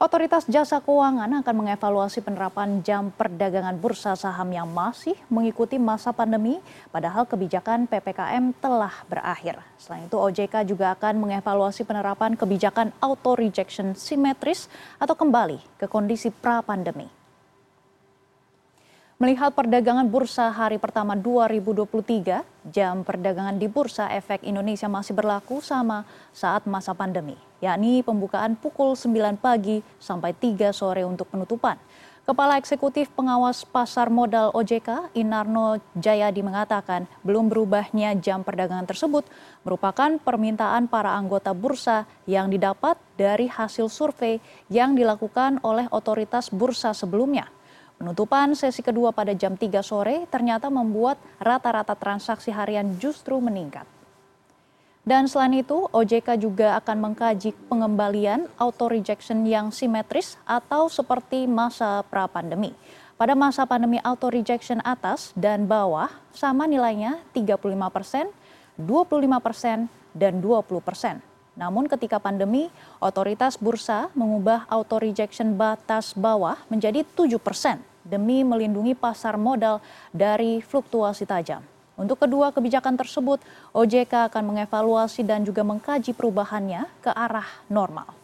Otoritas Jasa Keuangan akan mengevaluasi penerapan jam perdagangan bursa saham yang masih mengikuti masa pandemi, padahal kebijakan PPKM telah berakhir. Selain itu, OJK juga akan mengevaluasi penerapan kebijakan auto rejection simetris atau kembali ke kondisi pra-pandemi. Melihat perdagangan bursa hari pertama 2023, jam perdagangan di Bursa Efek Indonesia masih berlaku sama saat masa pandemi, yakni pembukaan pukul 9 pagi sampai 3 sore untuk penutupan. Kepala Eksekutif Pengawas Pasar Modal OJK, Inarno Jayadi mengatakan belum berubahnya jam perdagangan tersebut merupakan permintaan para anggota bursa yang didapat dari hasil survei yang dilakukan oleh otoritas bursa sebelumnya. Penutupan sesi kedua pada jam 3 sore ternyata membuat rata-rata transaksi harian justru meningkat. Dan selain itu, OJK juga akan mengkaji pengembalian auto rejection yang simetris atau seperti masa pra-pandemi. Pada masa pandemi auto rejection atas dan bawah sama nilainya 35 persen, 25 persen, dan 20 persen. Namun ketika pandemi, otoritas bursa mengubah auto rejection batas bawah menjadi 7 persen demi melindungi pasar modal dari fluktuasi tajam. Untuk kedua kebijakan tersebut, OJK akan mengevaluasi dan juga mengkaji perubahannya ke arah normal.